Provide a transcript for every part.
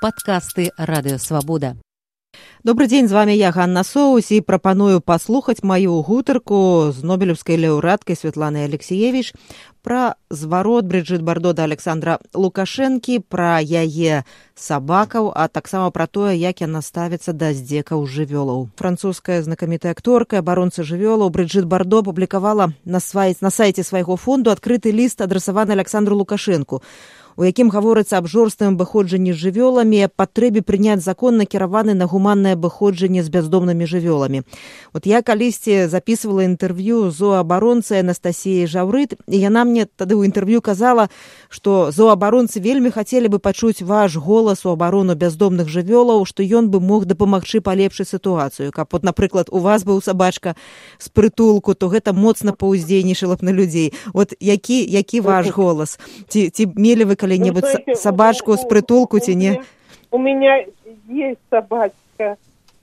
Подкасты падкасты радыёвабода. Добры дзень з вами я Ганна Соус і прапаную паслухаць маю гутарку з нобелеўскай лаўрэаткай Святланай Алексеевіч пра зварот Брыджыт Бардо да Александра Лукашэнкі, пра яе сабакаў, а таксама пра тое, як яна ставіцца да здзекаў жывёлаў. Французская знакамітая акторка абаронца жывёлаў Брыджыт Бардо публікавала на, свай... на сайце свайго фонду адкрыты ліст адрасаваны Александру Лукашэнку у якім гаворыцца аб жорстым абыходжанні з жывёламі патрэбе прыняць закон накіраваны на гуманнае абыходжанне з бяздомнымі жывёламі. Вот я калісьці записывала інтэрв'ю зоабаронцы анастасіі жаўрыт і яна мне тады ў інтэрв'ю казала што зоабаронцы вельмі хацелі бы пачуць ваш голас у абарону бяздомных жывёлаў што ён бы мог дапамагчы палепшыць сітуацыю. Каб вот напрыклад у вас быў сабачка з прытулку то гэта моцна паўздзейнічала б на людзей. Вот які які ваш голас? Ці ці мелі вы калі коли-нибудь ну, знаете, собачку с притулку тяни? У меня есть собачка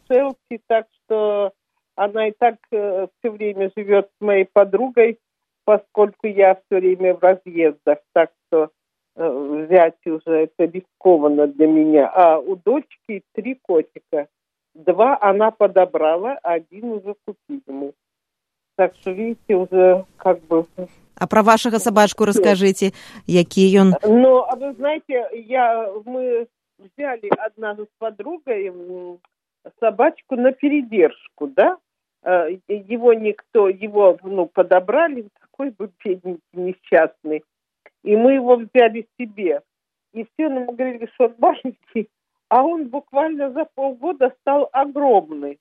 Шелси, так что она и так э, все время живет с моей подругой, поскольку я все время в разъездах, так что э, взять уже это рискованно для меня. А у дочки три котика. Два она подобрала, а один уже купили мы. Так что, видите, уже как бы а про вашего собачку расскажите, який он? Ну, а вы знаете, я, мы взяли однажды с подругой собачку на передержку, да? Э, его никто, его, ну, подобрали, такой бы бедненький, несчастный. И мы его взяли себе. И все нам говорили, что он маленький, а он буквально за полгода стал огромный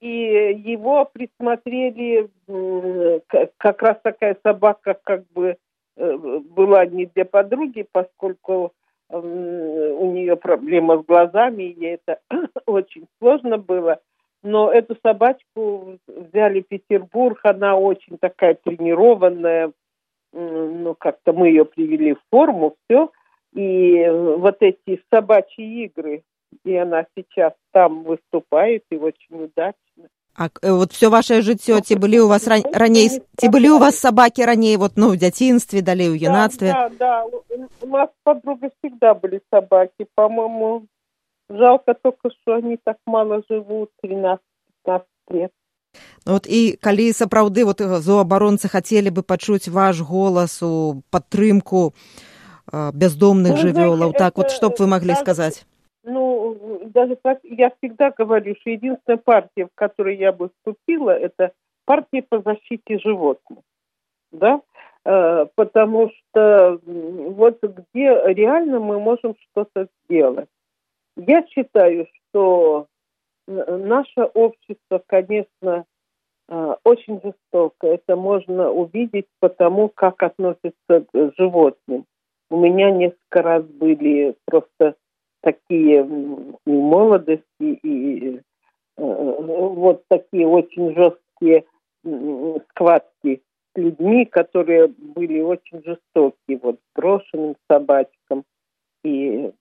и его присмотрели как раз такая собака как бы э, была не для подруги, поскольку у нее проблема с глазами, и ей это очень сложно было. Но эту собачку взяли в Петербург, она очень такая тренированная, ну как-то мы ее привели в форму, все. И вот эти собачьи игры, и она сейчас там выступает, и очень удачно. А э, вот все ваше жыццё ці ну, былі у вас ран... раней ці былі у вас собаки ранее, вот ну в детинстве, далей у юнацтве да, да, да. у нас подруги всегда были собаки по-моему жалко только что они так мало живут 13 15 лет ну, вот и калі сапраўды вот э, зооборонцы хотели бы пачуць ваш голас у падтрымку э, бездомных жывёлаў так вот што б вы маглі сказать? Ну, даже я всегда говорю, что единственная партия, в которой я бы вступила, это партия по защите животных. Да? Э, потому что вот где реально мы можем что-то сделать. Я считаю, что наше общество, конечно, э, очень жестоко. Это можно увидеть потому, как относятся к животным. У меня несколько раз были просто такие и молодости, и э, вот такие очень жесткие схватки с людьми, которые были очень жестокие, вот брошенным собачкам. И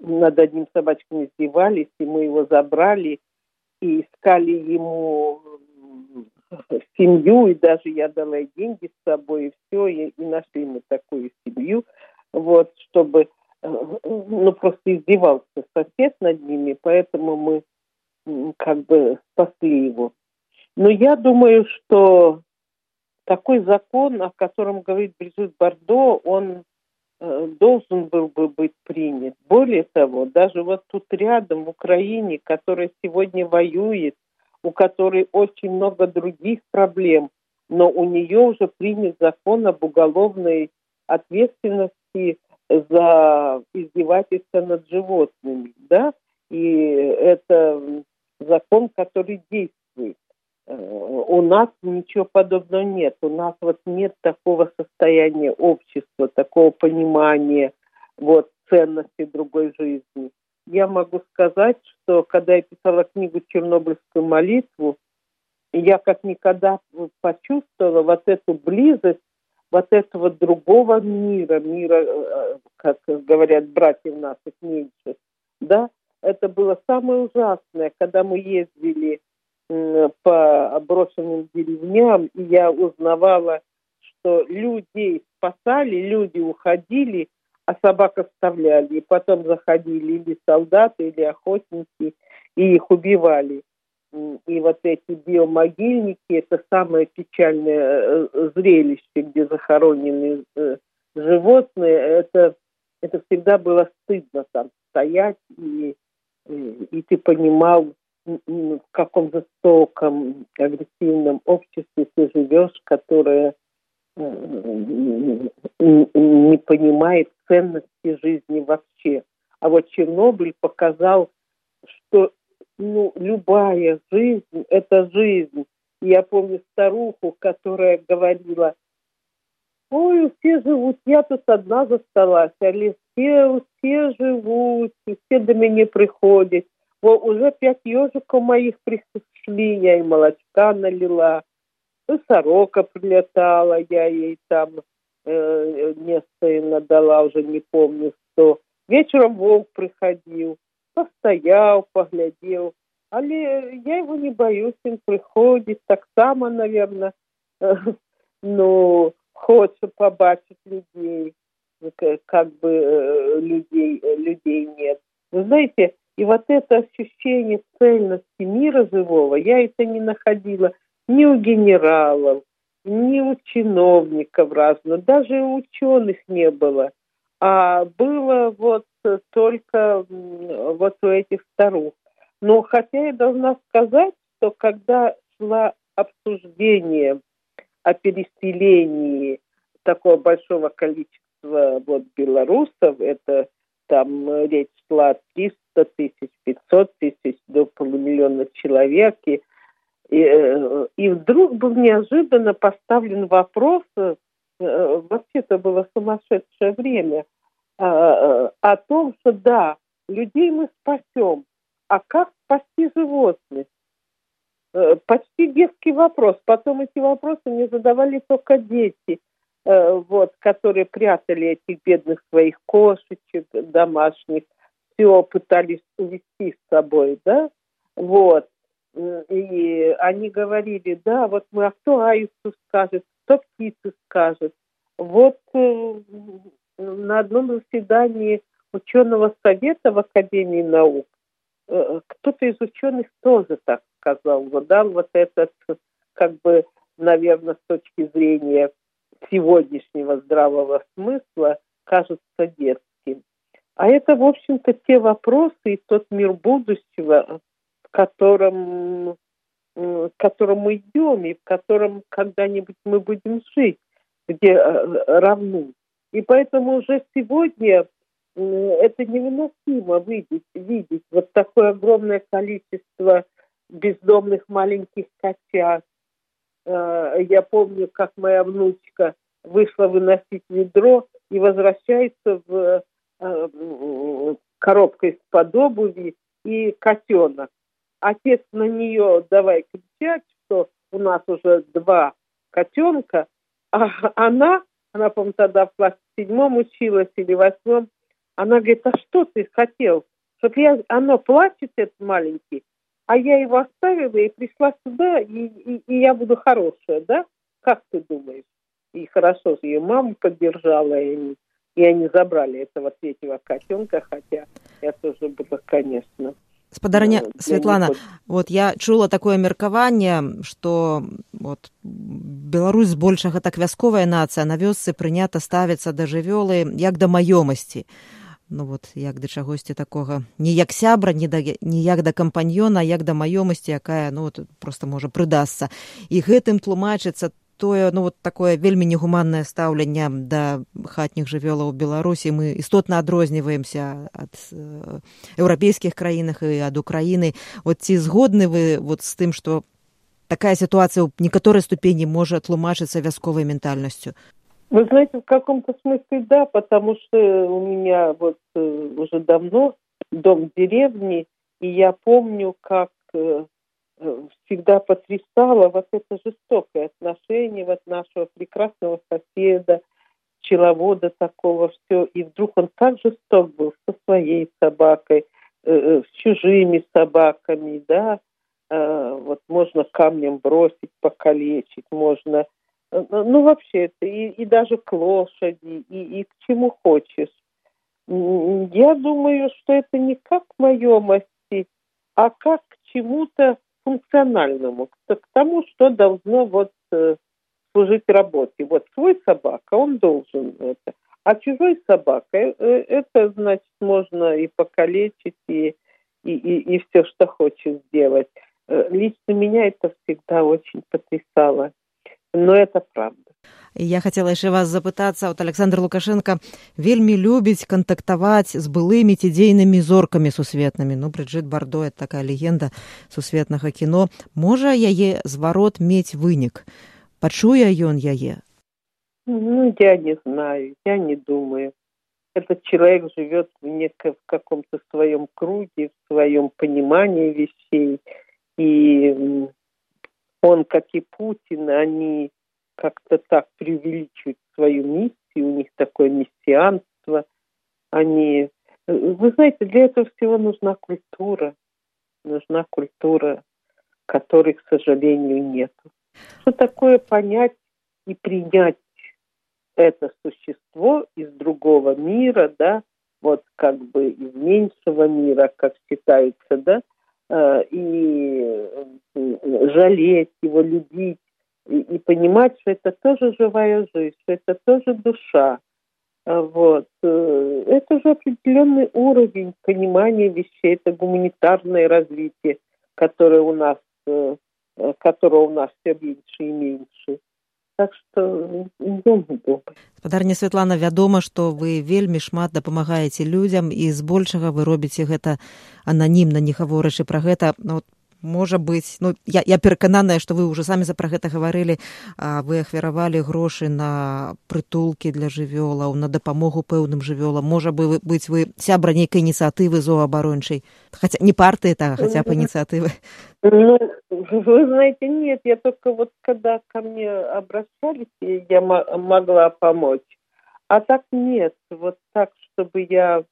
над одним собачком издевались, и мы его забрали, и искали ему семью, и даже я дала деньги с собой, и все, и, и нашли мы такую семью, вот, чтобы ну, просто издевался сосед над ними, поэтому мы как бы спасли его. Но я думаю, что такой закон, о котором говорит Брижит Бардо, он э, должен был бы быть принят. Более того, даже вот тут рядом, в Украине, которая сегодня воюет, у которой очень много других проблем, но у нее уже принят закон об уголовной ответственности за издевательство над животными, да, и это закон, который действует. Э, у нас ничего подобного нет. У нас вот нет такого состояния общества, такого понимания вот, ценности другой жизни. Я могу сказать, что когда я писала книгу «Чернобыльскую молитву», я как никогда почувствовала вот эту близость вот этого другого мира, мира, э, как говорят братья наших меньших, да, это было самое ужасное, когда мы ездили по брошенным деревням, и я узнавала, что людей спасали, люди уходили, а собак оставляли. И потом заходили или солдаты, или охотники, и их убивали. И вот эти биомогильники – это самое печальное э, зрелище, где захоронены э, животные. Это, это всегда было стыдно там стоять, и, и ты понимал, в каком жестоком, агрессивном обществе ты живешь, которое не понимает ценности жизни вообще. А вот Чернобыль показал, что ну, любая жизнь – это жизнь. Я помню старуху, которая говорила, ой, все живут, я тут одна засталась, але все, все живут, все до меня приходят. Вот уже пять ежиков моих пришли, я и молочка налила, и сорока прилетала, я ей там э, место дала, уже не помню что. Вечером волк приходил, постоял, поглядел. Але я его не боюсь, он приходит так само, наверное, ну, хочет побачить людей, как бы э, людей, людей нет. Вы знаете, и вот это ощущение цельности мира живого, я это не находила ни у генералов, ни у чиновников разных, даже у ученых не было. А было вот только вот у этих старух. Но хотя я должна сказать, что когда шла обсуждение о переселении такого большого количества вот белорусов, это там речь шла о 300 тысяч, 500 тысяч, до полумиллиона человек, и, и, э, и вдруг был неожиданно поставлен вопрос, э, вообще это было сумасшедшее время, о том, что да, людей мы спасем, а как спасти животных? Э, почти детский вопрос. Потом эти вопросы мне задавали только дети, э, вот, которые прятали этих бедных своих кошечек домашних, все пытались увести с собой, да, вот. И они говорили, да, вот мы, а кто аисту скажет, кто птицу скажет. Вот э, на одном заседании ученого совета в Академии наук э, кто-то из ученых тоже так сказал, вот дал вот этот, как бы, наверное, с точки зрения сегодняшнего здравого смысла, кажется детским. А это, в общем-то, те вопросы и тот мир будущего, котором, в котором мы идем и в котором когда-нибудь мы будем жить, где э, равны и поэтому уже сегодня это невыносимо видеть, видеть вот такое огромное количество бездомных маленьких котят. Э, я помню, как моя внучка вышла выносить ведро и возвращается в э, коробкой из-под обуви и котенок. Отец на нее давай кричать, что у нас уже два котенка, а она она, по-моему, тогда в классе седьмом училась или восьмом, она говорит, а что ты хотел? Чтоб я, оно плачет, этот маленький, а я его оставила и пришла сюда, и, и, и я буду хорошая, да? Как ты думаешь? И хорошо ее мама поддержала, и они, и они забрали этого третьего котенка, хотя я тоже была, конечно, спадарня Светлана вот я чула такое меркаванне что вот Беларусь збольшага так вясковая нацыя на вёсцы прынята ставіцца да жывёлы як да маёмасці. Ну вот як да чагосьці такога. Не як сябра не да ніяк да кампаньёна як да маёмасці якая ну вот просто можа прыдасца. І гэтым тлумачыцца тое ну вот такое вельмі негуманнае стаўленне да хатніх жывёлаў беларусі мы істотна адрозніваемся ад э, еўрапейскіх краінах і ад украіны вот ці згодны вы вот з тым што такая ситуация в некоторой ступени может тлумачиться вязковой ментальностью? Вы знаете, в каком-то смысле да, потому что у меня вот э, уже давно дом в деревне, и я помню, как э, всегда потрясало вот это жестокое отношение вот нашего прекрасного соседа, пчеловода такого, все. И вдруг он так жесток был со своей собакой, э, э с чужими собаками, да. Э, вот можно камнем бросить, покалечить, можно... Э, ну, вообще это и, и даже к лошади, и, и к чему хочешь. Я думаю, что это не как маемости, а как к чему-то функциональному, к тому, что должно вот э, служить работе. Вот свой собака, он должен это. А чужой собака, э, это значит можно и покалечить, и, и, и, и все, что хочешь сделать. Э, лично меня это всегда очень потрясало. Но это правда я хацела яшчэ вас запытацца от александр лукашенко вельмі любіць кантактаваць з былымі ці дзейнымі зоркамі сусветнымі ну брыджит бардо это такая легенда сусветнага кіно можа яе зварот мець вынік? Пачуе ён яе? Ну я не знаю я не думаю. Этот человек живет в неком в каком-то своем круге в своем понимании вещей. И он как и путин они как-то так преувеличивают свою миссию, у них такое мессианство. Они, вы знаете, для этого всего нужна культура, нужна культура, которой, к сожалению, нет. Что такое понять и принять это существо из другого мира, да, вот как бы из меньшего мира, как считается, да, э, и жалеть его, любить, и, и понимать, что это тоже живая жизнь, что это тоже душа. А вот. Э, это же определенный уровень понимания вещей, это гуманитарное развитие, которое у нас, э, э, которого у нас все меньше и меньше. Так што ідзём спадарня Светлана. вядома что вы вельмі шмат дапамагаеце людзям і збольшага вы робіце гэта ананімна не гаворачы пра гэта ну, можа быць ну я, я перакананая что вы уже самі за пра гэта гаварылі вы ахвяравалі грошы на прытулкі для жывёлаў на дапамогу пэўным жывёлам. Можа бы быць вы сябра нейкай ініцыятывы зоаабарончай хаця не партыі та хаця б ініцыятывы. Ну, вы знаете нет я только вот когда ко мне обращались я могла помочь. А так нет вот так чтобы я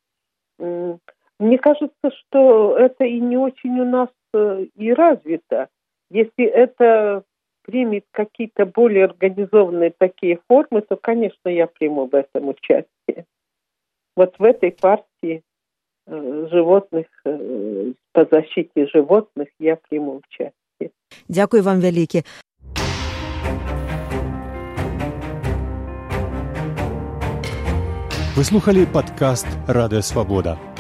мне кажется что это и не очень у нас и развито. Если это примет какие-то более организованные такие формы, то, конечно, я приму в этом участие. Вот в этой партии э, животных, э, по защите животных я приму участие. Дякую вам вялікі. Вы слухали падкаст Радыё Свабода.